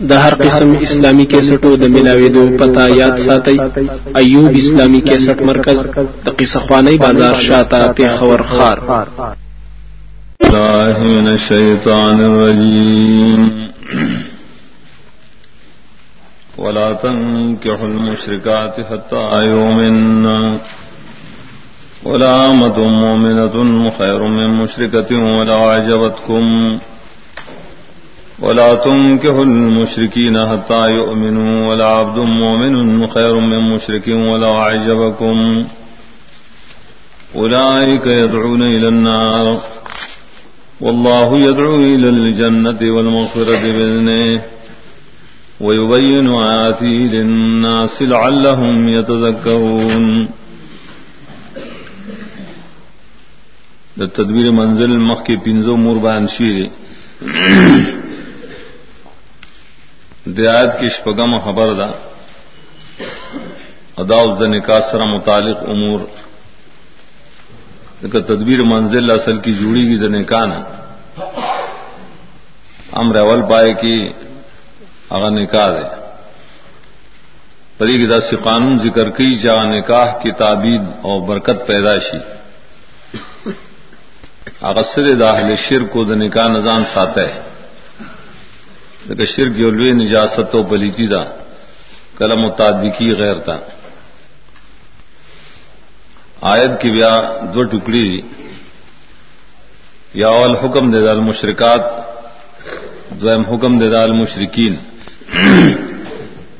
د هر قسم اسلامی کیسټو د ملاويدو پتا یاد ساتي ایوب اسلامی کیسټ مرکز د قصه خوانی بازار شاته په خور خار. الله من الشیطان الرجیم. ولا تنكحوا المشركات حتى يؤمنن ولا أمة مؤمنة خير من مشركة ولا عجبتكم ولا تنكحوا المشركين حتى يؤمنوا ولا عبد مؤمن خير من مشرك ولا عجبكم. أولئك يدعون إلى النار. والله يدعو إلى الجنة والمغفرة بإذنه. ويبين آياته للناس لعلهم يتذكرون. التدبير منزل المخي بينزو مربان شيري دیات کی شپگم خبر دا. ادا نکاح سر متعلق امور. تدبیر منزل اصل کی جوڑی کی نکاح نا. ہم ریول پائے کی اگر نکاح دے. پری کی دس قانون ذکر کی جا نکاح کی تعبید اور برکت پیدائشی اغسر داخل شر کو نکاح نظام ساتھ ہے. شرک یو لوی نجاست و پلیتی دا کلم متعدقی غیر تھا آیت کی بیا دو ٹکڑی یا اول حکم دے دال مشرکات دویم حکم دے دال مشرقین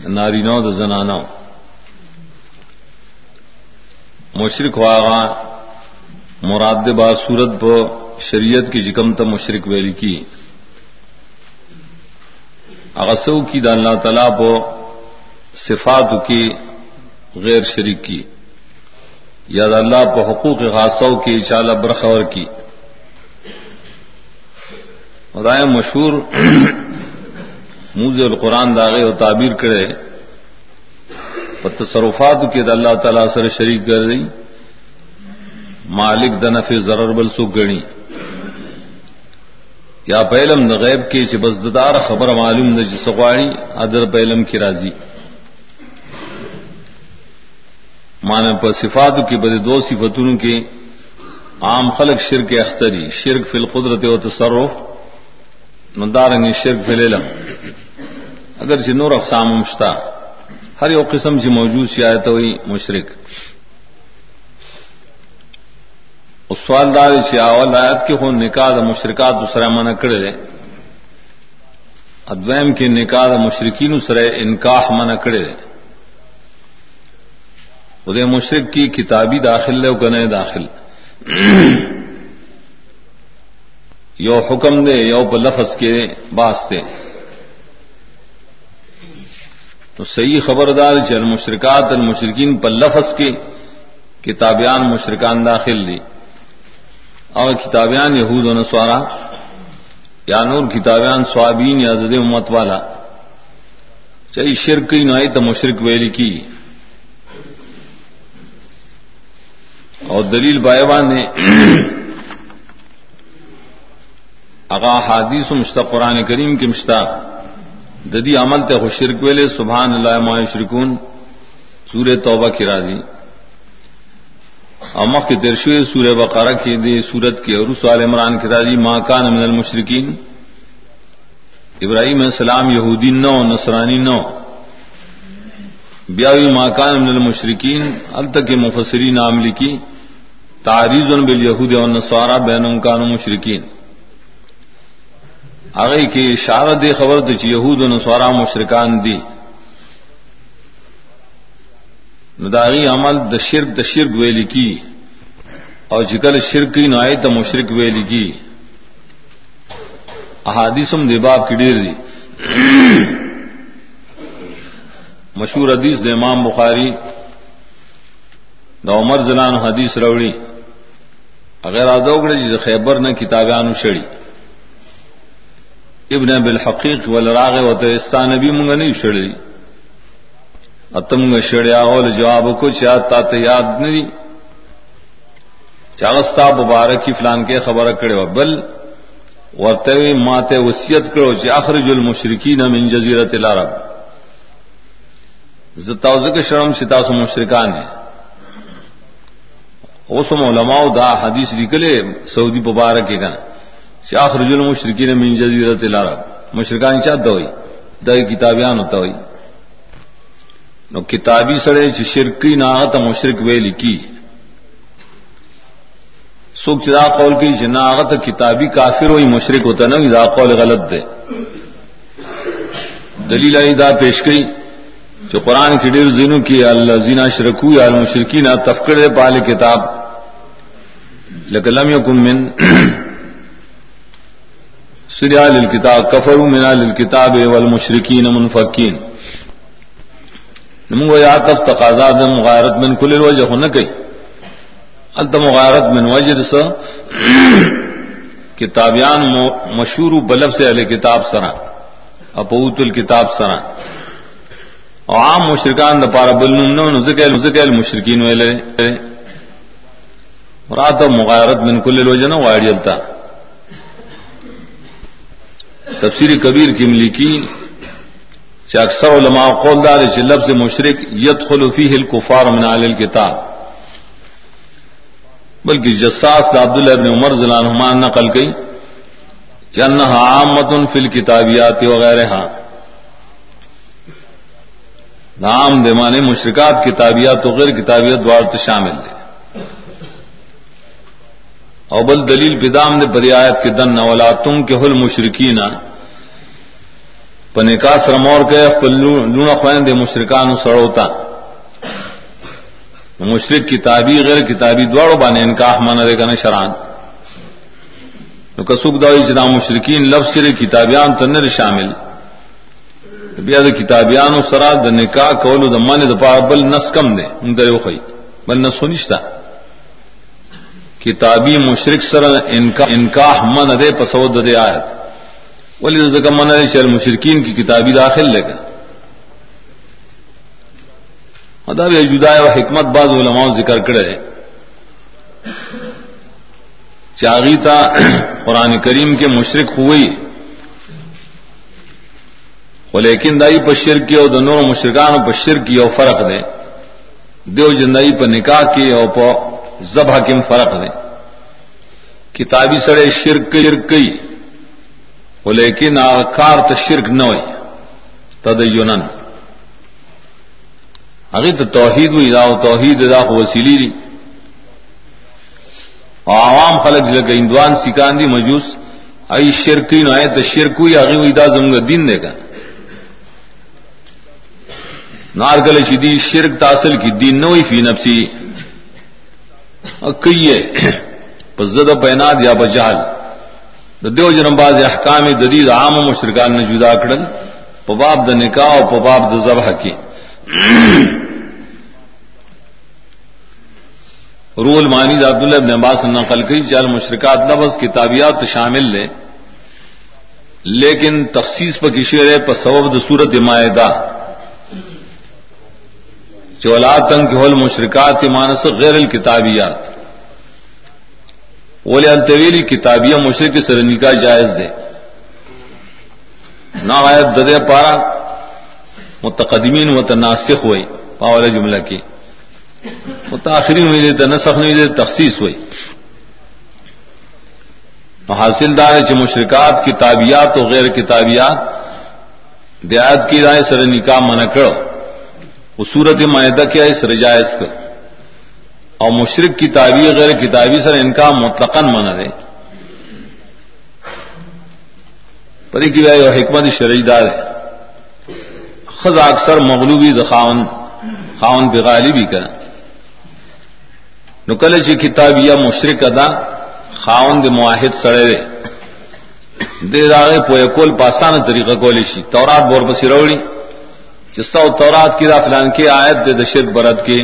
ناری نو د زنانو مشرق واغا مراد با صورت پو شریعت کی جکم تم مشرق ویلی کی. اغسو کی دا اللہ تعالیٰ پو صفات کی غیر شریک کی یا دا اللہ پو حقوق خاصو کی چال برخور کی رائے مشہور موز القرآن داغے و تعبیر کرے تصرفات کی دا اللہ تعالیٰ سر شریک کر رہی مالک دنف ضرر بلسو گنی یا پہلم د غیب کی چې بس ددار خبر معلوم نه چې سغواړي ادر پہلم کی راضی معنی په صفاتو کې بده دو صفاتونو کې عام خلق شرک اختری، شرک فی القدرت و تصرف ندارنګ شرک فی العلم. اگر چې نور اقسام مشتا هر یو قسم چې موجود شي، آیت وي مشرک. سوال دار چې اول آیت کې خو نکاح د مشرکات سره منع کړل ادویم کې نکاح د مشرکین سره انکاح منع کړل و دې مشرک کی کتابی داخل له کنه داخل۔ یو حکم دے، یو په لفظ کې باستے تو صحیح خبردار چې المشرکات المشرکین په لفظ کې کتابیان مشرکان داخل لی اور کتابیان یہود و نسوارا، یا نور کتابیان سوابین یا زد امت والا چاہیے شرک ہی نہ تو مشرق ویلی کی۔ اور دلیل بائیوان نے اغا حادیث و مشتق قرآن کریم کے مشتاق ددی عمل تے شرک ویلے، سبحان اللہ ما شرکون سورہ توبہ کی راضی۔ امخ کی درشوی سورہ بقرہ کی دی سورت کی اور سوال عمران کی راضی ماں کان من المشرقین ابراہیم السلام، یہودی نو، نصرانی نو۔ بیاوی ماں کان من المشرقین ال تک مفسری نام لکی تعریض بل یہود اور نسوارا بین کان مشرقین آگئی کی اشارہ خبر دچ یہود و نسوارا مشرکان دی۔ نداغی عمل د شرک د شرک ویلی کی. اور جکل شرک کی نائے د مشرک ویلی کی. احادیثم دباب کی ڈیر دی مشہور حدیث د امام بخاری. د عمر زلان حدیث روڑی اگر آدوگڑے جی خیبر نے کتابیان شڑی ابن بالحقیق والراغ و تستان نبی منگا نہیں شڑی اتم شڑیا اول جواب کو چا تا ته یاد نہیں چاغستا مبارکی فلان کے خبر کڑے بل ورتوی ماتے وصیت کرو چې اخرج المشرکین من جزیرۃ العرب۔ زتاوز کے شرم ستا سو مشرکان ہے اوسم علماء دا حدیث نکلے سعودی مبارک کے کنا۔ چې اخرج المشرکین من جزیرۃ العرب۔ مشرکان چا دوی دا کتابیان ہوتا ہوئی نو کتابی سڑے چې شرکی ناغت مشرک وے لکی سوک چدا قول کی جناغت کتابی کافر ہوئی مشرق ہوتا نا دا قول غلط دے۔ دلیل دا پیش گئی جو قرآن کی ڈیر زینوں کی اللہ زینا شرکو یا المشرکی تفکر دے پال کتاب۔ لکلم یکم من سریا للکتاب کفر من للکتاب والمشرکین منفکین۔ نمو یا تف تقاضا دم غیرت من کل الوجہ نہ کئی التم غارت من وجد سے کتابیان مشہور بلب سے علیہ کتاب سنا اپوت الکتاب سنا اور عام مشرقان دپارا بلن ذکل مشرقین رات مغارت من کل الوجه لوجن واڑیلتا تفسیر کبیر کی ملکی سے اکثر علماء قولدار لفظ مشرق یت خلفی ہل کفار من الکتاب. بلکہ جساس کا عبداللہ ابن عمر ضلع حمان نقل گئی چن عامت فل کتابیات وغیرہ ہاں نام دے مانے مشرکات کتابیات وغیر کتابیات دوار شامل دے. اوبل دلیل بدام دے بریایت کے دن نولا تم کے حل مشرقین پنے کا سرمور کے لونا خوین دے مشرکان سڑوتا مشرق کتابی غیر کتابی دوڑ بانے انکاح مانا دے گا شران. نو کسوک دوڑی جنا مشرقین لفظ سر کتابیان تنر شامل. بیا د کتابیانو سرا د نکاح کولو د من د پاره بل نس کم دے ان درو خی بل نس نشتا کتابی مشرک سره انکاح انکاح من دے پسود دے آیت. ولی زکه من دے چل مشرکین کی کتابی داخل لے گا۔ ادب جدا و حکمت بعض علماء ذکر کرے چاغی قرآن کریم کے مشرق ہوئی۔ لیکن دائی پشر کی اور دونوں مشرقان پشر کی اور فرق دے۔ دیو جندائی پر نکاح کی اور پو ذبح کی فرق دے۔ کتابی سڑے شرک شرکئی وہ لیکن آکار تو شرک نہ ہوئی تدیونن اگر تو توحید ہوئی دا توحید دا وسیلی دی. عوام خلق جی جلد اندوان سکان دی، مجوس، ای شرکی نو آئے تو شرک ہوئی اگر ہوئی دا زمگا دین دے گا نارگل شدی شرک تاصل کی دین نوئی فی نفسی. کئیے پس زد پیناد یا بجال. دیو جنم باز احکام ددید عام مشرکان نے جدا کڑن پباب د نکاح و پباب د ذبح کی رول مانی عبداللہ ابن عباس نقل کی چال مشرکات لفظ کتابیات شامل لے لیکن تخصیص پر کشیر ہے پر سبب صورت معاہدہ چولا تنگ کے حل مشرکات مانس غیر الکتابیات. ولی الطویلی کتابیہ مشرق سرنی کا جائز دے۔ نہ آیت ددے پارا متقدمین متناسخ ہوئی پاول جملہ کی۔ متاثری ہوئی دے نسخ نہیں دے، تخصیص ہوئی۔ حاصل دار چ مشرکات کتابیات و غیر کتابیات دیات کی رائے سر نکاح من کرو۔ وہ صورت معاہدہ کیا ہے، سر جائز کر اور مشرق کتابی غیر کتابی سر ان کا مطلقاً من رہے پری کی رائے حکمت شرعی دار ہے خز اکثر مغلوبی دخاون خاون پہ غالبی کریں نکل چی کتاب یا مشرق ادا خاون دے معاہد سڑے دے دے راغے پوئے کول پاسان طریقہ کولی شی تورات بور پسی روڑی جستا تورات کی دا فلان کی آیت دے دا برد کی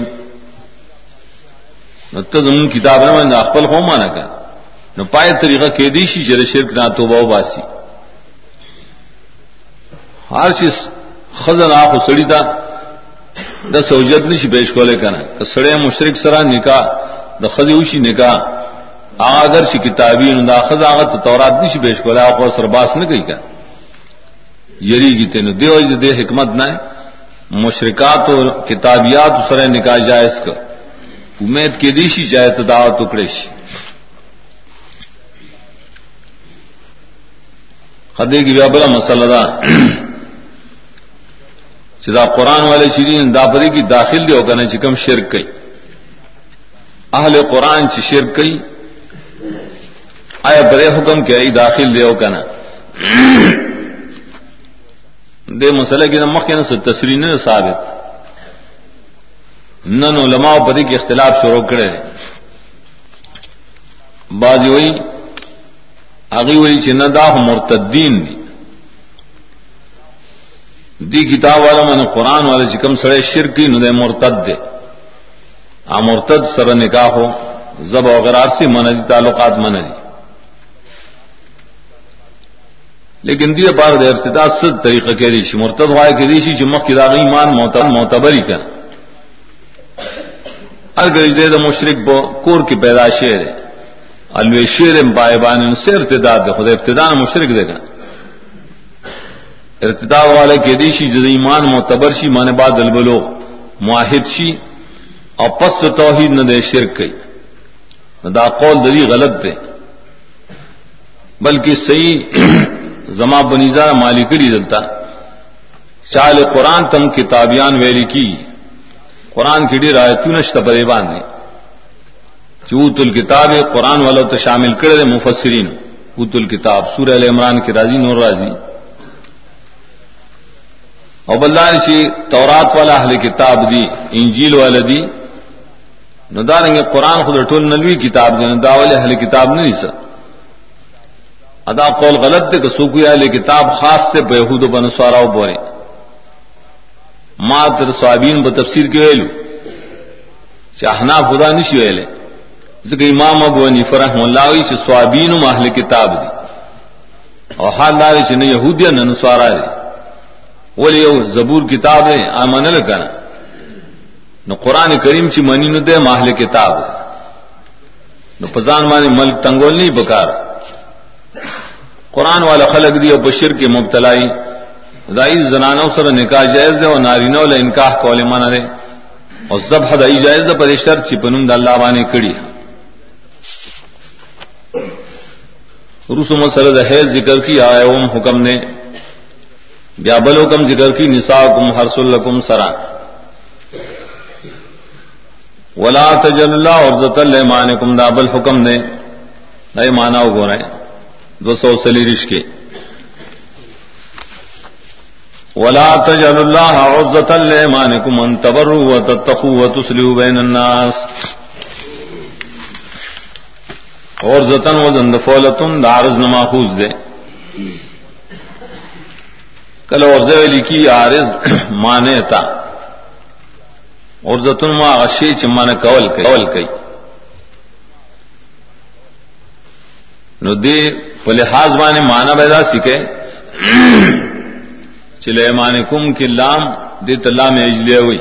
نو تا زمون کتاب نمان دا اخپل خو مانا کن نو پای طریقہ کی دی شی جر شرک نا توبہ و باسی ہر چیز خزن آخو سڑی تا دا سوجت نشی پیش کولے کنا کہ سڑے مشرک سرا نکاح، د خدي وشي نکاح اگر شی کتابی نو دا خزاغت تورات نشی پیش کولا او سرباس نہ کئی کا یری کی تینو دیو دے حکمت نہ مشرکات اور کتابیات سر نکاح جائز کا امید کے دیشی جائے تو دعوت ٹکڑے خدے کی بیا مسئلہ دا۔ چدا قرآن والے شیرین داپری کی داخل دی ہو کر چکم شرک کئی۔ اہل قرآن چ شرک کئی۔ آیا برے حکم کے ای داخل دے ہو کنا۔ دے مسئلہ کی نمک کے نہ تصریح نے ثابت۔ نن علماء بدی کے اختلاف شروع کرے بعض ہوئی آگی ہوئی چندا مرتدین دی دی کتاب والا من قرآن والے چکم سڑے شرکی ندے مرتد دے آ مرتد سر نکاح ہو زب وغیرہ سے من دی تعلقات من دی لیکن دی بار دے ارتدا صد طریقہ کے ریشی مرتد وائے کے ریشی چمک کی داغی مان معتبری کا اگر دے دا مشرق بو کور کی پیدائش ہے۔ الوی شیر پائے بان سے ارتداد دے خدا ابتدا مشرق دے گا۔ ارتدا والے کے دیشی جد ایمان معتبر شی مان بعد البلو معاہد شی، اور پست توحید نہ دے شرک کئی۔ دا قول دری غلط دے۔ بلکہ صحیح زما بنیزا مالی دلتا۔ چال قرآن تم کتابیان ویلی کی۔ قرآن کی ڈیر آئے تونشت برے باندھے چوت الکتاب قرآن والوں تو شامل کرے مفسرین۔ اوت الکتاب، سورہ ال عمران کی راضی، نور راضی۔ اور بلدان سی تورات والا اہل کتاب دی، انجیل والا دی۔ نداریں گے قرآن خود ٹول نلوی کتاب دی ندا والے اہل کتاب نہیں سر ادا قول غلط دے کہ سوکھو اہل کتاب خاص سے بہود بن سوارا بورے ماں تر سوابین ب تفسیر کے ویلو. چې چاہنا خدا نشی ویلے ذکر امام ابو عنیف رحم اللہ وی چھ سوابین اہل کتاب دی اور حال دار چھ نہ یہودیہ نہ نسوارا دی ولی یو زبور کتاب ہے آمن لکنا نو قرآن کریم چی منی نو دے ماہل کتاب نو پزان مانے ملک تنگول نہیں بکار قرآن والا خلق دی اور بشر کے مبتلائی دائی زنانوں سر نکاح جائز دے اور نارینوں والا انکاح کول مانا دے۔ اور زب حدائی جائز دے، پر شر چی پنم دا اللہ بانے کڑی۔ رسوم سرد حیض ذکر کی، آئے حکم نے۔ بیا بلو کم ذکر کی نسا کم ہرس الکم سرا۔ ولا تجل اللہ اور زطل مان کم دابل حکم نے۔ نئے مانا گو رہے۔ دو سو سلی رشکے ولا تجل اللہ اور زطل مان کم ان تبر و الناس. اور زتن و زند دارز نماخوز دے کل اور لکھی آرز مانے تا. اور زتن ما غشی چمان کول کئی کول کئی نو دی فلحاظ مانے مانا بیدا سکے چلے کم کی لام دی تلام اجلے ہوئی۔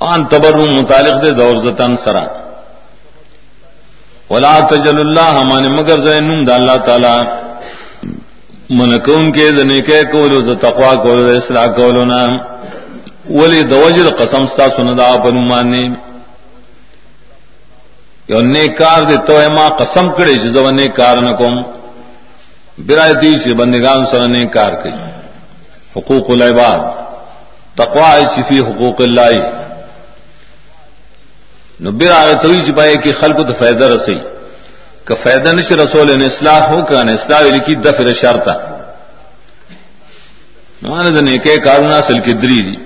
آن تبر متعلق دے دور زتن سرا۔ ولا تجل اللہ ہمانے مگر زینم دا اللہ تعالی۔ منکون کے دنے کے کولو د تقوا کولو د اصلاح کولو نا۔ ولی دوجر قسم ستا سندا پر ماننے۔ یو نیکار دے تو ما قسم کڑے چې زو نیکار نکوم برایتی چې بندگان سره نیکار کوي حقوق العباد. تقوا چې فی حقوق الله نو برایتی چې پای کې خلقو ته فائدہ رسي کہ فائدہ نش رسول نے اصلاح ہو کہ ان اصلاح لکھی دفر شرطا مان دنے کے کارنا سل کی دری دی.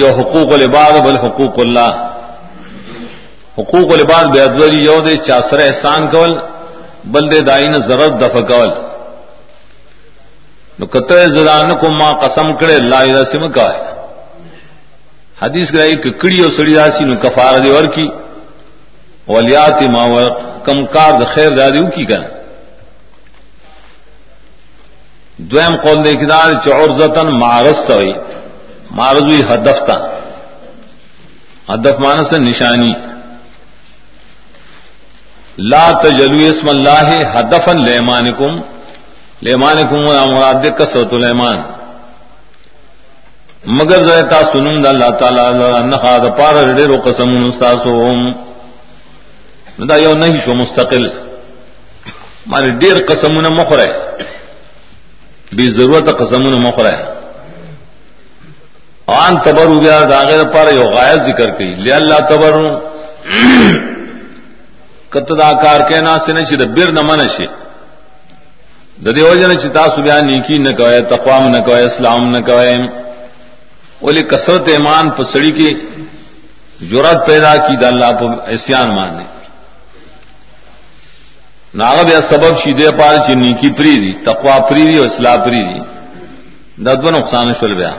یو حقوق العباد بل حقوق اللہ. حقوق العباد بے ادوری یو دے چاسر احسان کول، بل دے دائن ضرورت دف کول. نو کتر زدان کو ماں قسم کرے اللہ الہ سے مکا ہے۔ حدیث گئی کہ کڑی اور سڑی راسی نو کفار دی ور کی۔ ولیات ما ورق کم کار د خیر دادیو کی کر دویم قول دے کدار دیکھدار چور زتن مارست ہوئی۔ مارز ہوئی ہدف تھا ہدف مانس نشانی۔ لا تجلو اسم اللہ ہدفن لیمانکم لیمانکم و مراد کسرت لیمان۔ مگر زیتا سنم دا اللہ تعالی انہا دا پارا ریرو قسمون استاسوهم دا یو نہیں شو مستقل۔ ماری ډیر قسمونه مخره بی ضرورت قسمونه مخره ان تبرو بیا دا غیر پر یو غایت ذکر کړي لی الله تبرو۔ کته دا کار کینا سینه چې د بیر نه منشي د دې وجنه چې تاسو بیا نیکی نه کوي تقوا نه کوي اسلام نه کوي ولی کثرت ایمان په سړی کې جرأت پیدا کی د الله په اسیان ماننے ناغ بیا سبب شیدے پال چی نیکی پری دی، تقوا پری دی اور اصلاح پری دی. ددو نقصان شل بیا.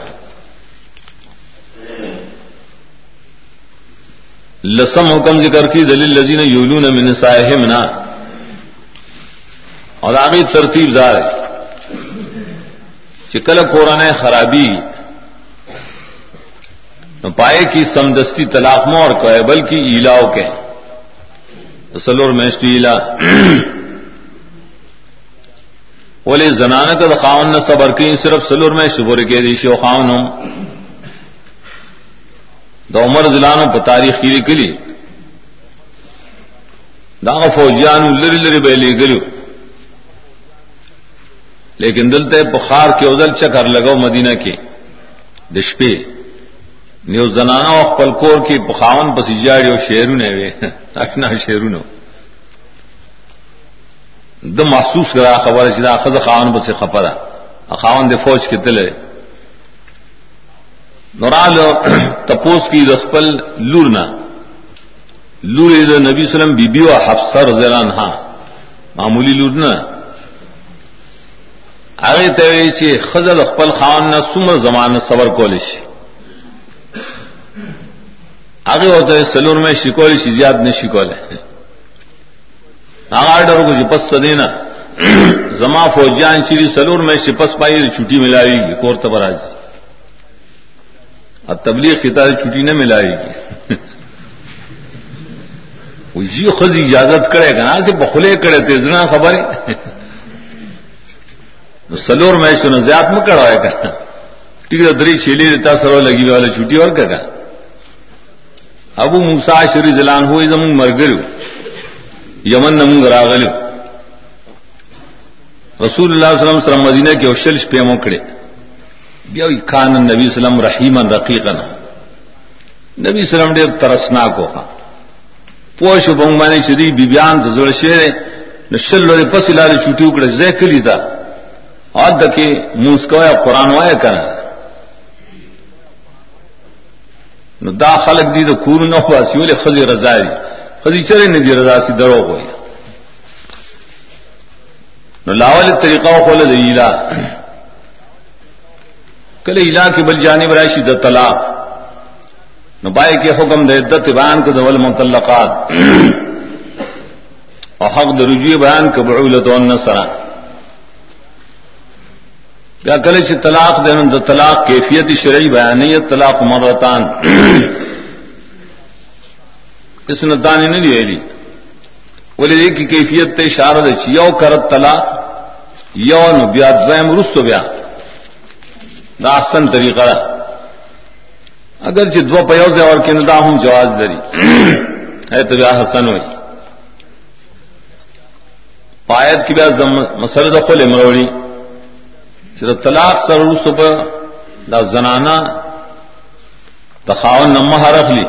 لسم حکم ذکر کی دلیل لذین یولون من سائہمنا اور آگے ترتیب دار چکل قرآن خرابی پائے کی سمدستی طلاق مور کو ہے بلکہ ایلاؤ کے سلور میشٹیلا بولے زنانہ کا خاون نہ صبر کی صرف سلور میں شبر کے ریشی و خاون ہوں دا عمر دلانو پہ تاریخ کی کلی دا فوجیان لری لری بیلی گلو لیکن دلتے بخار کے ادل چکر لگو مدینہ کے دشپے نیو زنانا او خپل کور کې پخاون پس او شعرونه وي اشنا شعرونه د محسوس کرا خبره چې دا خزه خاون پس خبره خاون د فوج کې تله نورال تپوس کی رسپل لورنا لور د نبی سلام بی بی او حفصه رضی الله عنها۔ معمولی لورنا هغه ته چې خزه خپل خاون نه سمر زمانه صبر کول شي. آگے ہوتا ہے سلور میں شکولی چیز یاد نہیں شکولے آگا ڈر کو شپست دینا زما فوجیان شری سلور میں شپس پائی چھٹی ملائے گی کور تبراج اور تبلیغ کی طرح چھٹی نہ ملائے گی جی خود اجازت کرے گا نا سے بخلے کرے تیزنا خبر سلور میں سو زیاد میں کڑوائے گا ٹھیک ہے دری چھیلی رہتا سرو لگی والے چھٹی اور کیا ابو موسا شری زلان ہوئی زمون مرگلو یمن نمون راغلو رسول اللہ صلی اللہ علیہ وسلم مدینہ کے اوشل شپے موکڑے بیا خان نبی سلم رحیما، رقیقا. نبی سلم ډیر ترسناک وخا پوش بنگ باندې چې دی بیان د زړه شعر نشل لري پس لاره چټي وکړه زه کلی دا ا دکې موسکویا قران وای کنه نو دا خلق دی د کور نه واسي ولې خزي رضا دي خزي چره نه دی رضا سي درو وي نو لاول طریقہ خو له دیلا کله الا کې بل جانب راشي د طلاق۔ نو پای کې حکم د عدت بیان کو د ول مطلقات او حق د رجوع بیان کو بعولت او النصرہ۔ بیا کله چې طلاق دینم د طلاق کیفیت شرعي بیانې طلاق مرتان۔ اس نه دانی نه دی ویلي ولې دې کی کیفیت ته اشاره ده چې یو کرت طلاق، یو نو بیا ځم رستو بیا۔ دا احسن طریقه ده اگر چې دو په یو ځای ورکې نه دا هم جواز لري ایت بیا حسن وي پایت کی بیا مسله د خپل امروړي چې طلاق سره صبح دا زنانا تخاون نه مہر اخلي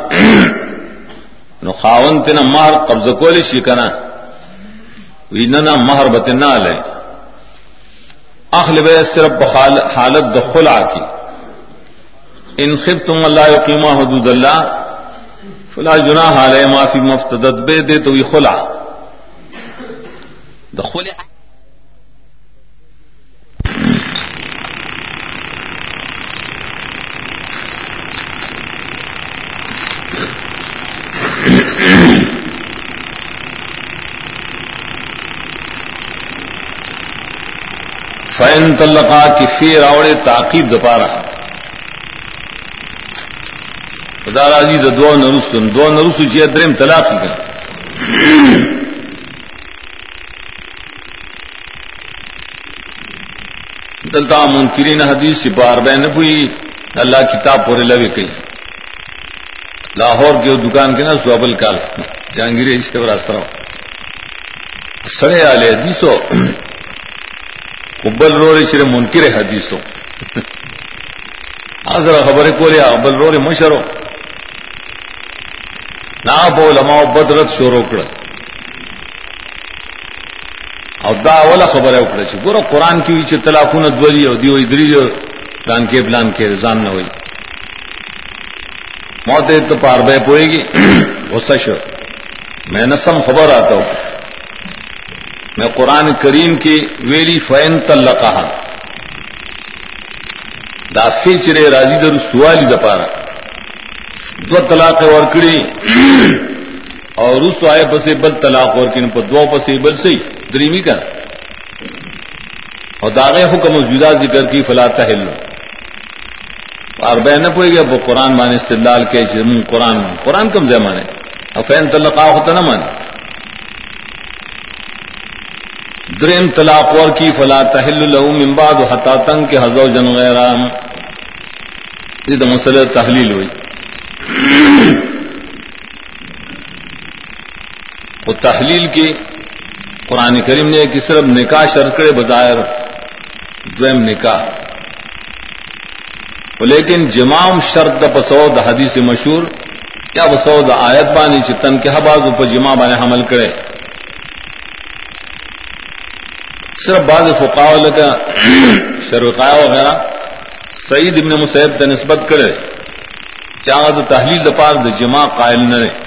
نو خاون ته نه مہر قبضه کول شي کنه وینه نه نه مہر به نه لای اخل به صرف بخال حالت د خلع کی ان خفتم الله يقيم حدود الله فلا جناح علی ما فی مفتدت. به دے تو یہ خلع د خلع تلقا کی فی راوڑ تعقیب دپارا دارا جی دو, دو نرسن دو نروس جی ادرم طلاق کی گئی دلتا منکرین حدیث سے بار بین ہوئی اللہ کتاب پورے لگے کئی. لاہور کی دکان کے نا سوابل کال. جہانگیر اس کے براستہ سڑے آلے حدیثو. ابل رو رہے صرف منکر حدیث حدیثوں آزر خبر کو لیا ابل رو رہے مشرو نہ بو لما بدرت شورو کڑ او دا اوله خبره وکړه چې ګوره قران کې وی چې طلاقونه دولی او دی وی درې پلان کې پلان کې، ځان نه وي موت تو پار بے پوئے گی غصہ شو میں نہ سم خبر آتا ہوں میں قرآن کریم کی ویلی فین تلقہ ہاں۔ دا فیچرے راضی در سوالی دپارا دو طلاق ورکڑی اور اس آئے پسے بل طلاق ورکڑی پر دو پسے بل سی۔ دریمی کا۔ اور داغے حکم جدا ذکر کی، فلا تحل اور بہ نہ پوئے گا وہ قرآن مانے استدلال کے قرآن قرآن کم زے مانے۔ افین تلقا ہوتا نہ مانے۔ دریم طلاق ور کی فلا تحل له من بعد حتا تنگ کے حزو جن غیرام یہ تو مسئلہ تحلیل ہوئی۔ وہ تحلیل کی قرآن کریم نے کہ صرف نکاح شرط کرے بظاہر دویم نکاح۔ لیکن جمام شرط پسود حدیث مشہور، یا بسود آیت بانی چتن کے حباز پر جمع بانے حمل کرے۔ صرف بعض فقاول کا شرقاء وغیرہ۔ سعید ابن مسیب کا نسبت کرے۔ چاہ تحلیل دپار د جمع قائل نہ رہے۔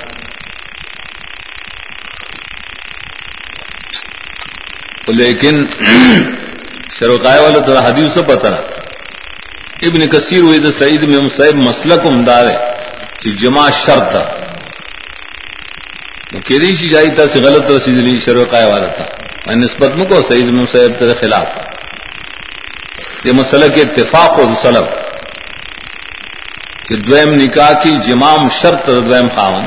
لیکن شروقائے والا تو حدیث سے پتہ ابن کثیر ہوئی تو سعید میں مسئب مسلک عمدار ہے کہ جمع شرط تھا کیری سی جائی تھا سے غلط رسید لی شروقائے والا تھا۔ میں نسبت میں کو سعید میں تیرے خلاف یہ مسئلہ کے اتفاق و سلب کہ دویم نکاح کی جمام شرط دویم خاون۔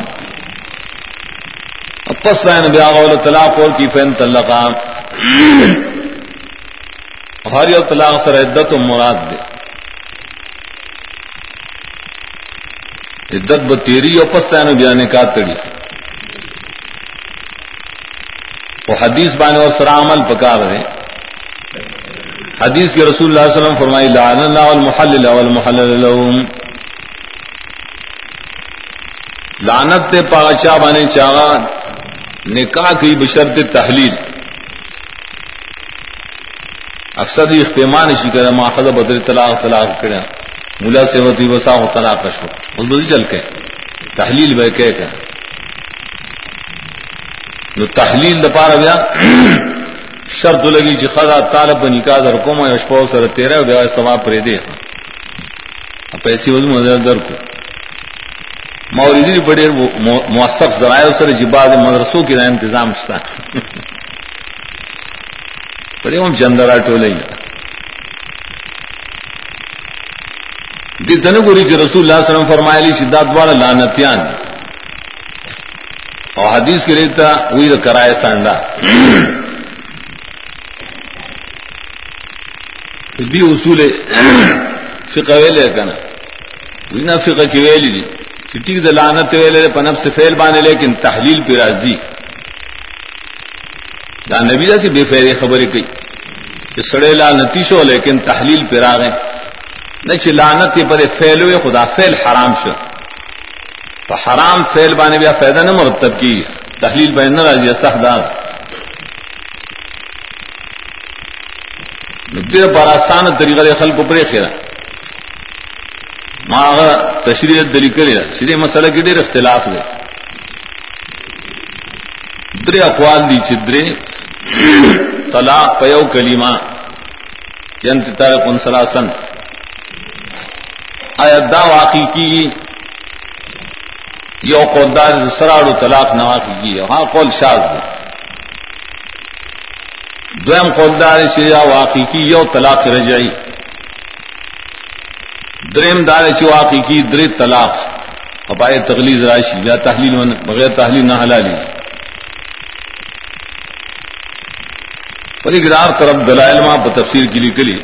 پس رائن بیاغ طلاق اور کی فین تلقام ہر یو طلاق سر عدت و مراد دے۔ عدت ب تیری اور پسین بیانے کا تڑی۔ وہ حدیث بانے اور سر عمل پکا رہے حدیث کے رسول اللہ علیہ وسلم فرمائی لعن اللہ والمحلل والمحلل لهم. لعنت تے پاچا بانے چاہا، نکاح کی بشرط تحلیل۔ اکثر یہ اختیمان شی کرے، ماخذ بدر طلاق طلاق کرے۔ ملا سے ہوتی وسا ہو طلاق شو۔ اس بدی چل کے۔ تحلیل بے کہ کہ نو تحلیل دپار بیا شرط لگی جی خدا طالب نکاح در کوم یا شپو سر تیرہ بیا ثواب پر دے پیسے وز مدر در کو موریدی بڑے موثق ذرائع سر جباد مدرسوں کی انتظام شتا پڑے ہم جندرا ٹولے دن گوری کے رسول اللہ علیہ وسلم فرمایا لی شداد والا لانتیان اور حدیث کے لیتا وہی کرائے سانڈا بھی اصول فقہ ویلے کنا وینا فقہ کی ویلی دی۔ ٹھیک دا لانت ویلے پنب سے فیل بانے، لیکن تحلیل پہ راضی۔ دا نبی دا سی بے فیری خبریں کئی۔ کہ سڑے لانتی شو لیکن تحلیل پہ را گئے نہ چ لانت پر فیل ہوئے، خدا فیل حرام شو۔ تو حرام فیل بانے بیا فائدہ نہ مرتب کی، تحلیل بین نہ راضی سہدار دیر پر آسان طریقہ دے خلق پرے خیرا ماں تشریح دلی کرے، سیدھے مسئلہ کی دیر اختلاف دے۔ درے اقوال دی چدرے طلاق پیو کلیما ینت تارق سلاسن آیا دا واقعی کی؟ یو قدار سراڑو طلاق نہ واقعی کی ہاں قول شاز دے دویم قدار شیا واقعی کی یو طلاق رجعی دریم دار چ واقعی کی در طلاق. ابائے تغلیظ راشی یا تحلیل بغیر تحلیل نہ حلالی پر اقرار طرف دلائل ماں تفسیر کی لی کلی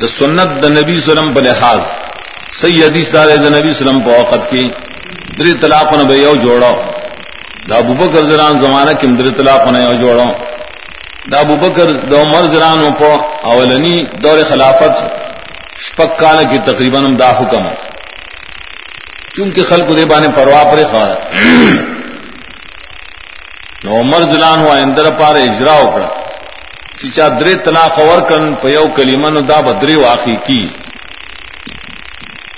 دا سنت د نبی سلم په لحاظ. صحیح حدیث دار د نبی سلم په وخت کې درې طلاق نه به یو جوړو دا ابوبکر زران زمانہ کې درې طلاق نه یو جوړو دا ابوبکر د عمر زران په اولنی دور خلافت شپک کال کې تقریباً هم دا حکم۔ کیونکہ خلق دې باندې پروا پرې خاله نو عمر زلان هو اندر پار اجرا وکړه چې چا درې طلاق اور کن په یو کلمه نو دا بدري واقع کی۔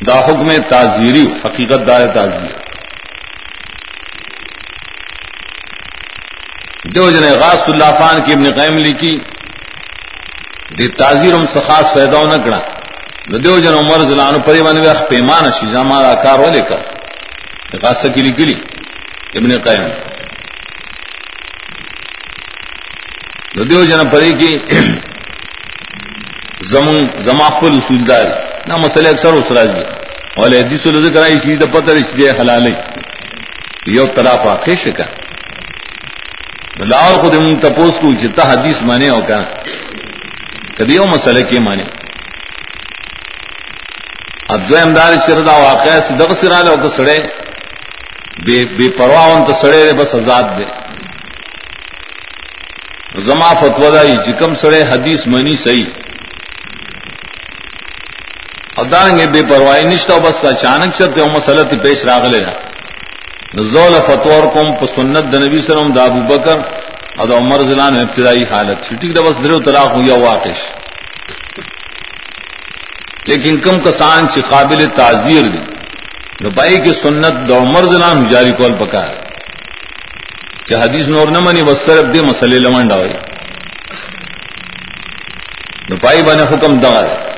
دا حکم تعزیری حقیقت دار تعزیر جو جن غاص اللہ فان کی ابن قیم لکھی دی تعزیر ہم سخاص پیدا نہ کرا دیو جن عمر زلان پری بن پیمان شیزا مارا کار والے کا غاص کی لکھی ابن قیم۔ دیو جن پری کی، زمون زما خپل اصول دار نہ مسئلے اکثر اس راج دی اور حدیث و ذکر آئی چیز دا پتہ اس لیے حلال یو طلاق واقع شکا لاور خود من تپوس کو چتا حدیث مانے ہو کا کدی ہو مسئلے کے مانے۔ ادو امدار شردا واقع صدق سرا لو کو سڑے۔ بے بے پرواہ ان تو سڑے رے بس آزاد دے۔ زما فتوا دائی جکم سڑے حدیث منی صحیح۔ اداریں گے بے پرواہی نشتا، بس اچانک سے تو مسلط پیش راغلے نا زول فتور کوم په سنت د نبی سلام د ابو بکر او د عمر زلان ابتدائی حالت ٹھیک د بس درو طلاق ہویا واقع لیکن کم کسان چې قابل تعزیر دي نو پای کې سنت د عمر زلان جاری کول پکار۔ چې حدیث نور نه مني بس صرف دې مسلې لمنډا وي نو پای باندې حکم دغه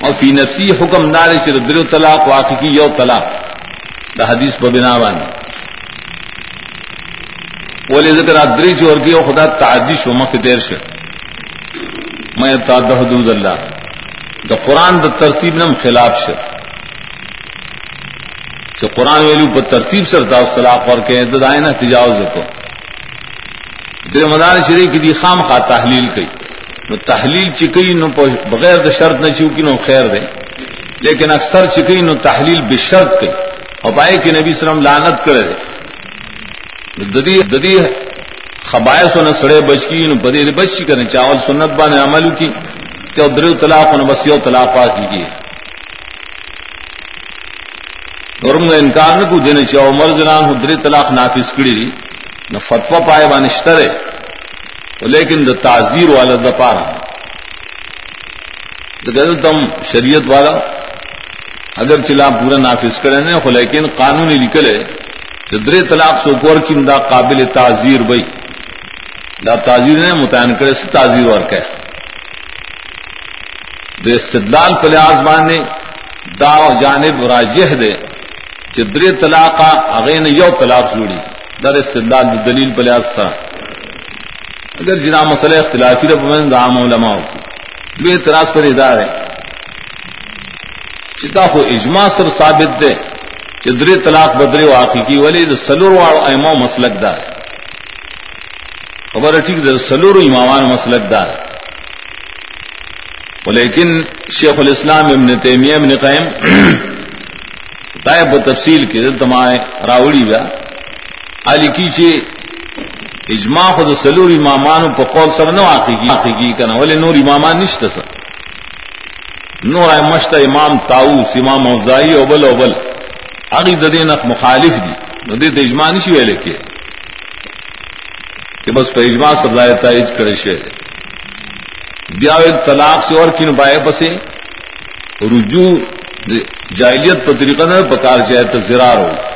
او فی نفسی حکم نار چې درو طلاق واقع کی یو طلاق. دا حدیث په بنا باندې ولې ذکر ادری جوړ کیو خدا تعدی شو مخ دیر شه مې تعد حدود الله دا قران د ترتیب نم خلاف شه چې قران ویلو په ترتیب سره دا طلاق ورکه د داینه تجاوز وکړو د مدار شریف کی دی خام خا تحلیل کړي نو تحلیل چې کوي نو بغیر د شرط نه چوکي نو خیر دی لیکن اکثر چې کوي نو تحلیل بشرط کوي اور پائے کہ نبی سلم لانت کرے ددی ددی خبائش نہ سڑے بچ کی نو بدی بچ کی کریں چاول سنت بان عمل کی کہ در طلاق نہ بس یو طلاق پا کیجیے اور انکار نہ کو دینے چاہو عمر جنان در طلاق نافذ کڑی دی نہ فتوا پائے بانشترے لیکن دا تعزیر والا دا پارا. تم شریعت والا، اگر چلا پورا نافذ کرے ہو لیکن قانون نکلے در طلاق سو کور کی دا قابل تعزیر بھائی دا تعزیر نے متعین کرے سے تعزیر اور کہ استدلال پلے آزمان نے دا جانب راجہ دے کہ در طلاق اغین یو طلاق جوڑی. در استدلال دلیل پلے آسا اگر جنا مسئلہ اختلافی رب میں عام علماء کی اعتراض پر ادار ہے۔ چتا خو اجماع سر ثابت دے کہ در طلاق بدرے واقعی کی ولی سلور واڑ ایما مسلک دار خبر ٹھیک در سلور امامان مسلک دار لیکن شیخ الاسلام ابن تیمیہ، ابن قیم طائب و تفصیل کے تمائے راوڑی گا علی کی چے اجماع خود سلور امامان پا قول سر نو آقی کی کنا ولی نور امامان نشتا سر. نور مشت امام تاؤس امام اوزائی اوبل اوبل اگی ددین مخالف دی ندی اجماع نہیں ہوئے لے کے کہ بس پہ اجماع سره سزائے تائج کرے شے بیا طلاق سے اور کن پائے بسے رجوع جاہلیت پر طریقہ نہ پکار جائے تو زرار ہو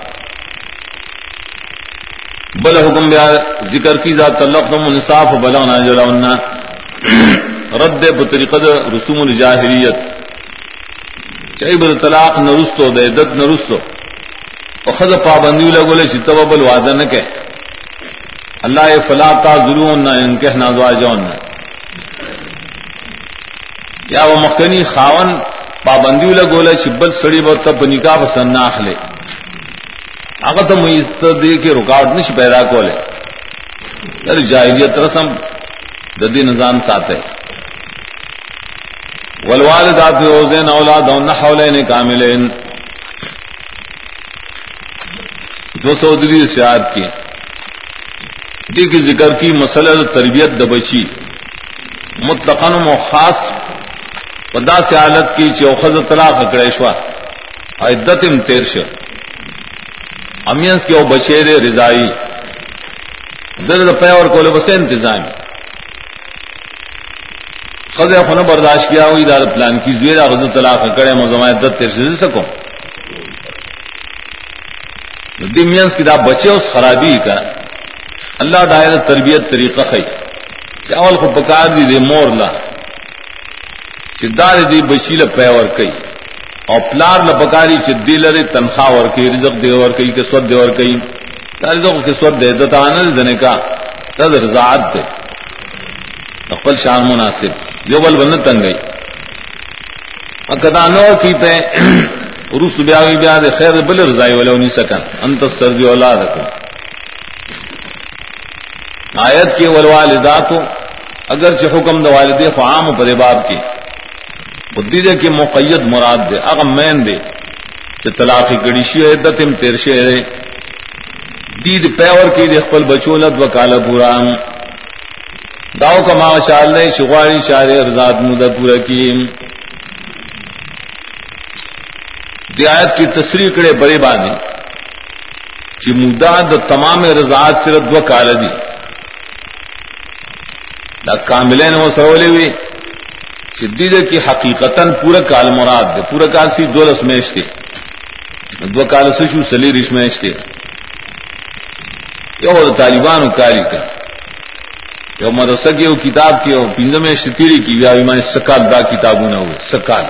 بل حکم بیا ذکر کی ذات تلق نم انصاف بلا نہ جڑا رد بطریقہ رسوم الجاہریت چاہیے بر طلاق نرستو دے دت نرستو خد پابندی لگولے چتب بل وعدہ نہ کہ اللہ فلا تا ضرور نہ ان کے نازوا جون یا وہ مخنی خاون پابندی لگولے چبل سڑی بہت تب نکاح پسند نہ اخلے اگر تو مست دے کے رکاوٹ نہیں پیدا کولے۔ یار جاہلیت رسم ددی نظام ساتھ ہے۔ ولوالدات اوزین اولاد حولین کاملین۔ دو سو دری سیاد کی۔ دی کی ذکر کی مسئلہ تربیت دبچی مطلقن و خاص پدا سے حالت کی چوخذ طلاق کڑیشوا عدت تیرش امینس کے او بشیر رضائی۔ زرد پے اور کولے بس انتظام۔ خز خن برداشت کیا ہوئی دار پلان کی زیرا غز طلاق کڑے مزما عدت تیر سے سکو۔ دمینس کی دا بچے اس خرابی کا۔ اللہ دائر تربیت طریقہ خی۔ اول کو بکار دی دے مور لا۔ چدار دی بچیل پیور کئی۔ اور پلار ل بکاری چدی لرے تنخواہ اور کئی رزق دے اور کئی کسوت دے اور کئی رزق کسوت دے دتا آنل دنے کا تد رضاعت دے۔ اقبل شان مناسب۔ جو بل بن تنگ گئی۔ کدا نو کی پہ روس بیا بیا دے خیر بل رضائی والا نہیں سکن۔ انت سردی اولاد کو۔ آیت کے والوالدات اگر چ حکم د والدې والد فعام پر باب کی۔ بدی دے کہ مقید مراد دے اگر مین دے کہ طلاق گڑی شی عدت ام تیر شے دید پیور کی دے خپل بچولت و کالا پورا۔ داو کا شال نے شغاری شار رضات مدد پورا کی۔ دی آیت کی تصریح کرے بڑے بانے۔ کہ مدد تمام رضاعت صرف دو کال دی۔ دا کاملین وہ سرولے ہوئی سدی دے کی حقیقتا پورا کال مراد دے، پورا کال سی دو رس میش تھے دو کال سشو سلی رش میش تھے یہ طالبان کاری کا یو مدرسہ کی کتاب کی پنجم میں تیری کی یا میں سکال دا کتابوں نہ ہوئے، سکال۔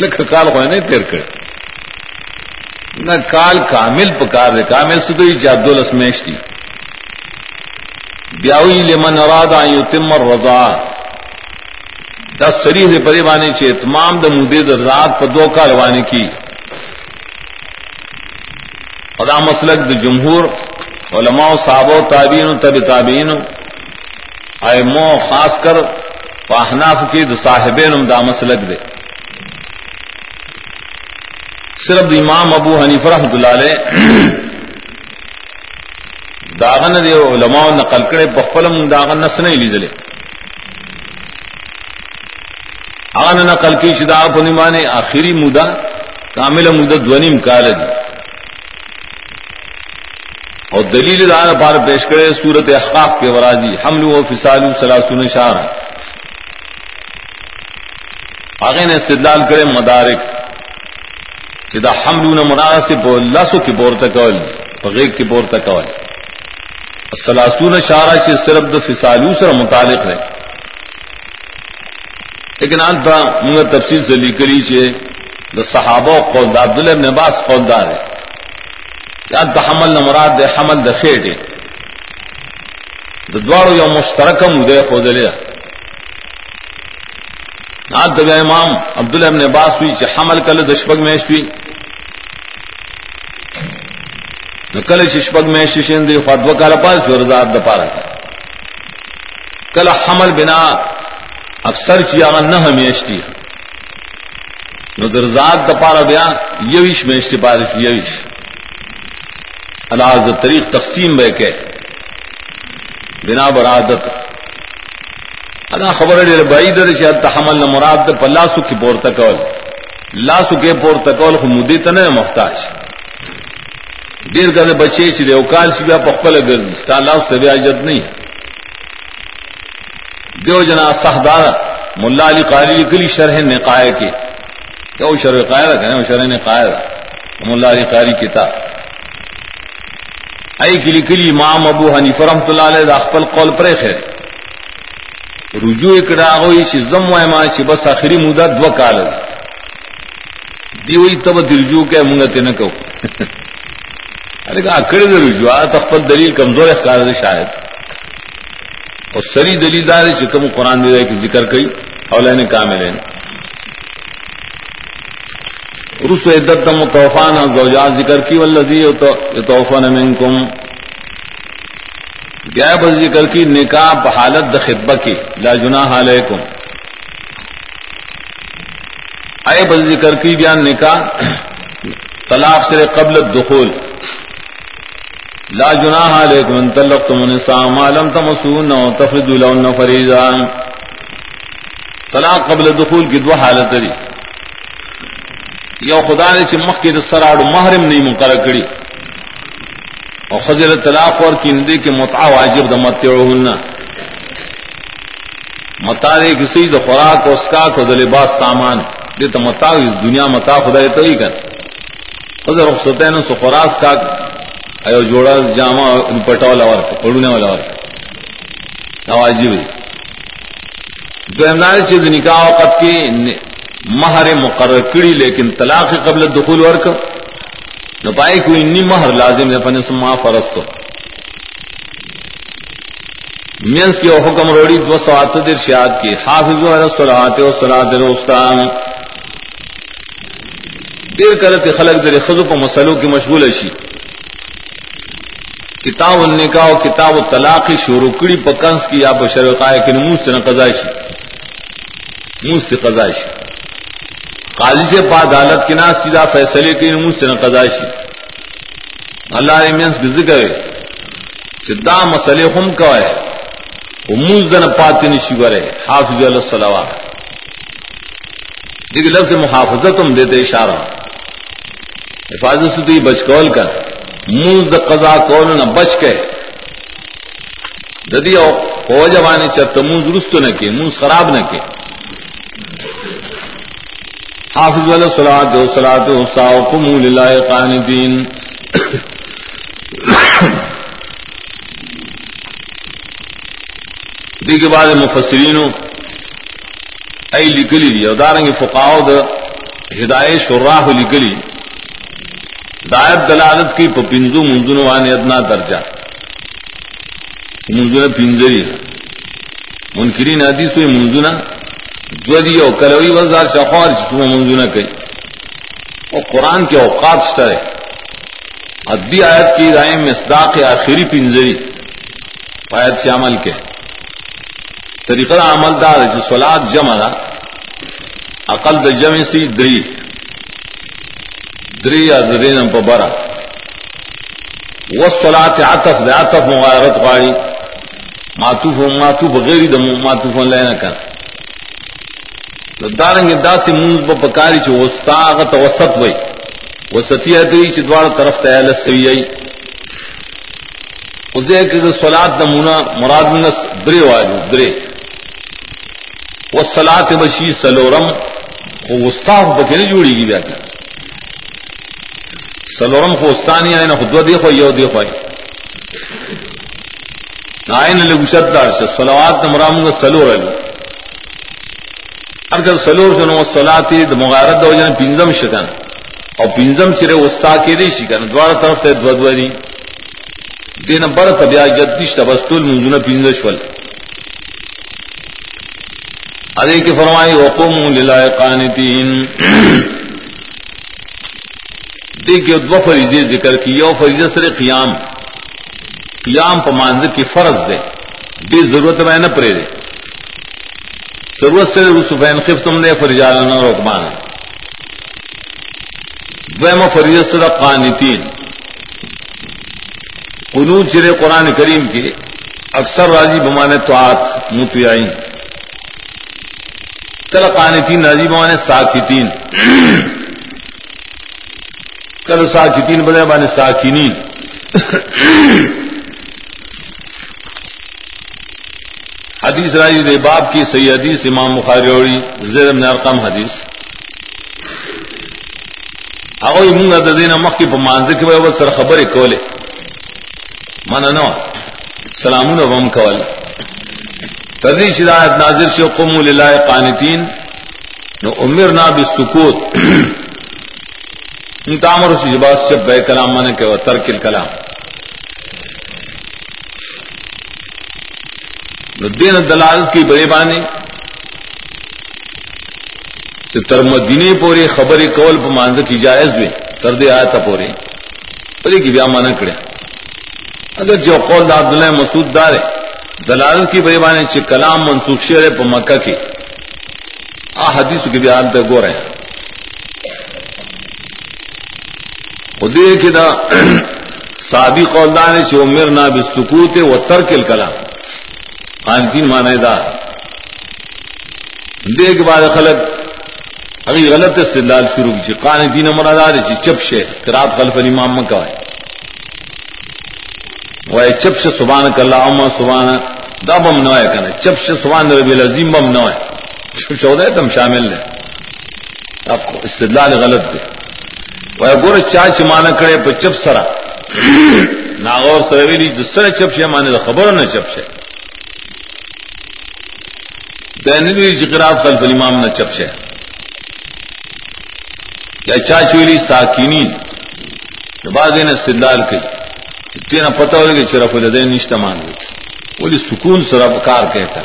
لکھ کال ہوئے نہیں تیر کر۔ نہ کال کامل پکار دے، کامل سے تو ہی چاہ دو میش تھی بیاوی لمن اراد یتم الرضا دا سری دے پری بانے چھ اتمام دا مودے دا رات پر دو کا روانی کی۔ خدا مسلک دا جمہور، علماء صحابہ تابعین تب تابعین ایمو خاص کر فاحناف کی دا صاحبین دا مسلک دے۔ صرف امام ابو حنیف رحمۃ اللہ علیہ داغن دے علماء نقل کرے بخلم داغن نس نہیں لیدلے۔ آن نقل کی شدا پنی مانے آخری مدا کامل مدہ دونیم کال دی۔ اور دلیل دان پار پیش کرے صورت احقاق کے ورازی حمل و فسال سلاسون شار آگے نے استدلال کرے مدارک جدا حمل مناسب لسو کی بور تک غیب کی بور تک سلاسون شارہ سے صرف د فسالو سر متعلق ہے لیکن آج با منگا تفصیل سے لی کری چھے، دا صحابہ قول، دا عبداللہ ابن عباس قول دا ہے۔ یا دا حمل نمراد دے، حمل دا خیر دے دا دوارو یو مشترکم دے خود لیا آج دا امام عبداللہ ابن عباس ہوئی چھے، حمل کل دشپک میشت ہوئی۔ کل چشپک میں ششین دی فتو کال پاس ورزاد د پارا۔ کل حمل بنا اکثر چیا نہ ہمیشتی نو درزاد د پارا بیا یویش میشتی پارش یویش۔ الاز طریق تقسیم بے کے۔ بنا برادت ادا خبر ڈیر بڑی در چاہتا حمل نہ مراد پلاسو کی پور تکول لاسو کے پور تکول خمودی تنے محتاج۔ دیر کا بچے چلے اوکال سی بیا پخل گرد۔ اللہ اس سے عجت نہیں دیو جنا سہدار ملا علی قاری کلی شرح نے قائے کے کیا وہ شرح قائدہ کہنے وہ شرح نے قائدہ ملا علی قاری کتاب ائی کلی کلی امام ابو حنی فرحمت اللہ علیہ اخبل قول پر خیر۔ رجوع اکڑا ہوئی چی زم و ایمان چی بس آخری مدت دو کال دیوئی تب رجوع کے منگت نہ کہو۔ ارے کہا اکڑے دے رجوع تخپت دلیل کمزور اخکار دے شاید۔ اور سری دلیل دار چکم قرآن دے کہ ذکر کئی اولین کامل رس عدت متوفان زوجات ذکر کی، والذی یتوفن منکم۔ گیا بس ذکر کی، نکاح حالت د خطبہ کی لا جناح علیکم۔ آئے بس ذکر کی بیان نکاح؟ طلاق سے قبل الدخول۔ لا جناح علیکم ان طلقتم النساء ما لم تمسون او تفردوا لهن فریضا. طلاق قبل الدخول کی دو حالت دی. یو خدا نے چې مخکې د سراړو محرم نه مقرر کړی. او خزر طلاق اور کی ندی کے متع واجب د متعوهن متا دے کسی د خوراک او اسکاک او د لباس سامان. دې ته متا دنیا متا خدای ته ہی کړ خزر رخصتین سو خوراک کا ایو جوڑا جامع پٹا والا ورک پڑونے والا ورک واجب دو امداد چیز نکاح وقت کی مہر مقرر کڑی لیکن طلاق قبل دخول ورک۔ نہ پائے کوئی انی مہر لازم ہے فن سما فرض تو مینس کی حکم روڑی دو سوات دیر شاد کی۔ حافظ سلاتے و سلاط روستان دیر کرتے خلق در خزو کو مسلوں کی مشغول اشی کتاب النکاح و کتاب و طلاق شروع کڑی پکنس کی یا بشرقائے کہ منہ سے نہ قزائشی منہ سے قزائشی قاضی سے پا عدالت کی ناس سیدھا فیصلے کی منہ سے نہ قزائشی اللہ عمینس کی ذکر ہے دا مسئلے ہم کا ہے وہ منہ زن پاتی نشیور ہے حافظ اللہ صلاح دیکھ لفظ محافظت ہم دیتے اشارہ. حفاظت سے تو یہ بچکول کر منہ قضا کون نہ بچ کے۔ ددی ہو جوانی چت منہ درست نہ کے منہ خراب نہ کے حافظ والا سلا دو سلا دو ساؤ کو منہ دی کے بعد مفسرین ای لکلی دی ادارنگ فقاؤ د ہدایت شراہ لکلی۔ دی دائب دلالت کی پپنزو منزون وان ادنا درجہ. منزون پنجری منکرین حدیث ہوئی منزونا دودی او کلوی وزار شخوار جسو منزونا کئی. اور قرآن کے اوقات سٹرے ادبی آیت کی رائے مصداق آخری پنجری آیت سے عمل کے. طریقہ عمل دار جو سولاد جمع عقل د جمع سی دری. دری یا درین په برا والصلاه عطف، د عطف مغایرت غاړي معطوف معطوف غیر د معطوف لینا کړ دارنګ داسې مونږ په پکاري چې وستاغه توسط وای وسطیه دی چې دواړه طرف ته ال سویي خو دې کې د صلات نمونه مراد موږ درې وایو درې. والصلاه بشي سلورم. او وستاغ به نه جوړیږي بیا سلورم خوستانی آئے نہ خود دیکھو یو دیکھو آئے نہ لگوشت دار سے سلوات نہ مرام گا سلور علی اگر سلور سے نو سلاتی مغارت دو جن پنجم شکن. اور پنجم چرے وستا کے دی شکن. دوارا طرف تے دو دوری دین بر تبیا جدیش تبستول منزون پنجش ول. ادے کی فرمائی وقوم للہ قانتین دیکھیے دو فریضے ذکر کی یو فریضہ سر قیام. قیام پماند کی فرض دے. بے ضرورت میں نہ پرے دے. ضرورت سے سفین خف تم نے فریجال رقبان ویم فریض سر قانتین. قنوج چرے قرآن کریم کے اکثر راضی بمانے تو آت متعین کل قانتین راضی بمانے ساکتین. کل ساکتین بدے بانے ساکینین. حدیث راجی دے باب کی سی حدیث امام بخاری زیر من ارقم حدیث. اگوی مونگا دا دینا مخی پا مانزی کی بے سر خبر کولے. مانا نو سلامون وم کول تردی شدایت ناظر شو قومو للہ قانتین. نو امرنا بالسکوت. تامر اسی جباس سے بے کلام من کے ترکل کلام دین دلال کی بڑے بانی۔ تر مدینے پورے خبر کول پانز کی جائز بھی تردے آیا تھا پورے پری کی بیا مانا کڑیا اگر جو قول دا عبداللہ مسعود دار ہے دلال کی بڑے بانی چ کلام منسوخ شیر ہے پمکہ کی۔ آ حدیث کی بھی حالت گو رہے ہیں۔ ادے کے دا سابی قولدان سے عمر نہ بھی سکوت و ترکل کلام قانتین مانا دا. دے کے بعد خلق ابھی غلط استدلال شروع کی قانتین مرادار چی چپ شے قرات خلف الامام کا ہے وہ چپ سے سبحان اللہ اما سبحان، دا بم نہ ہے کنا چپ سے سبحان ربی العظیم بم نہ ہے چپ چودہ تم شامل نے اب استدلال غلط دے وہ گور چاچ مانا کرے پہ چپ سرا۔ ناغور سرویلی جس سر چپ سے مانے خبر نہ چپ سے دینوی جکرات جی خلف الامام نہ چپ سے یا چا چاچولی ساکینین۔ بعد دین استدلال کی تینا پتہ ہو کہ چرف الدین نشتہ مان گئی بولی سکون سرب کار کہتا۔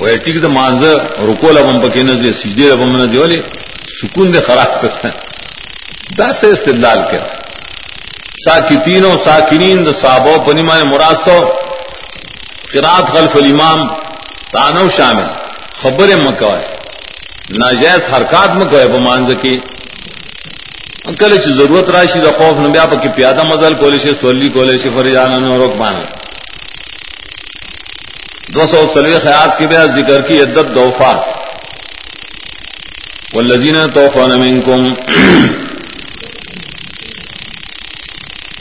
وہ ٹھیک تو مانز رکو لبم پکے نہ دے سجدے لبم نہ دے بولے سکون دے خراب کرتا۔ دس سے استدلال کر۔ ساکتینوں ساکینین دا صحابہ پنی مان مراسو قرات خلف الامام تانو شامل۔ خبر مکوائے ناجائز حرکات مکوائے بمانز کی کله چې ضرورت راشي د خوف نه بیا پکې پیاده مزل کولې شي سولي کولې شي فریضان نه روک باندې دو سو سلوی خیات کی بیا ذکر کی عدت دوفات۔ والذین توفون منکم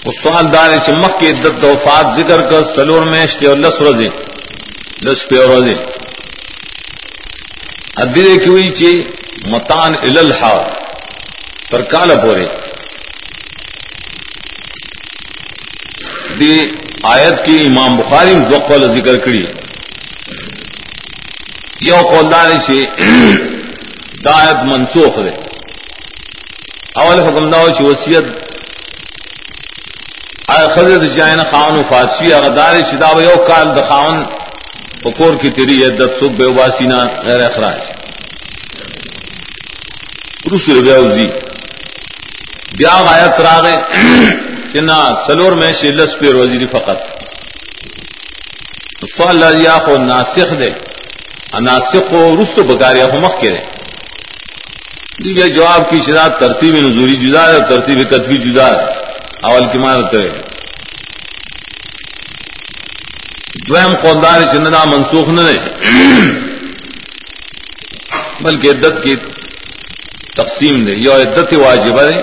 اس سوال دار چمک کی عدت دوفات ذکر کر سلور میں اور لس روزے، لس پہ روزے۔ ادھر کی ہوئی چی متان الحاظ پر کال پورے۔ دی آیت کی امام بخاری دو قول ذکر کری۔ یو قولدار سے دا آیت منسوخ دے۔ اول حکم دا چی وسیعت آئے خضرت جائن خاون فاتشی اغدار شدا و یو کال دا خاون پکور کی تیری عدت سب بے واسینا غیر اخراج. رسول بیاوزی بیا آیت راغے کہ سلور میں شلس پہ روزی دی فقط. سوال یا کو ناسخ دے. ناسخ کو رست بکاریا کو مخ کرے یہ جواب کی شداد ترتیب نزوری جدا ہے، ترتیب کتبی جدا ہے. اول کی مانت کرے دویم قوندار چندنا منسوخ نہ رہے بلکہ عدت کی تقسیم دے۔ یا عدت واجب ہے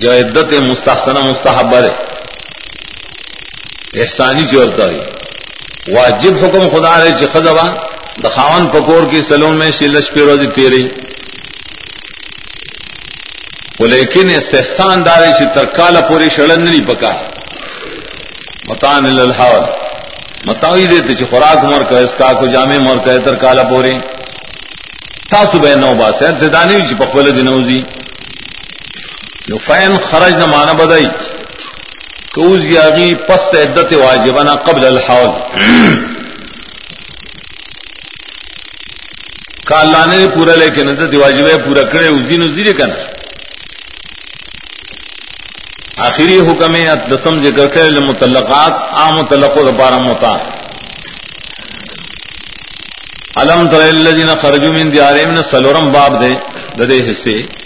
جو عدت مستحسنہ مستحب ہے احسانی چورتا ہے واجب حکم خدا رہے چخوا دخاون پکور کی سلون میں شیلش پہ روزی تیرے۔ وہ لیکن استحسان دارے سے ترکال پوری شڑن نہیں پکا متان الحاول متاوی دیتے چھ خوراک مر کا اس کا کو جامع مر کا ترکالا پورے تھا صبح نو باس ہے ددانی چھ پخول دنوزی نو فین خرج نہ مانا بدائی کوز یاغی پست عدت واجبنا قبل الحول. کا پورا لے کے عدت واجب پورا کرے اسی نو زیرے کنا آخری حکم دسم ذکر کے متعلقات، عام متعلق و بارہ متا علم تر الذین خرجوا من ديارهم سلورم باب دے، ددے حصے۔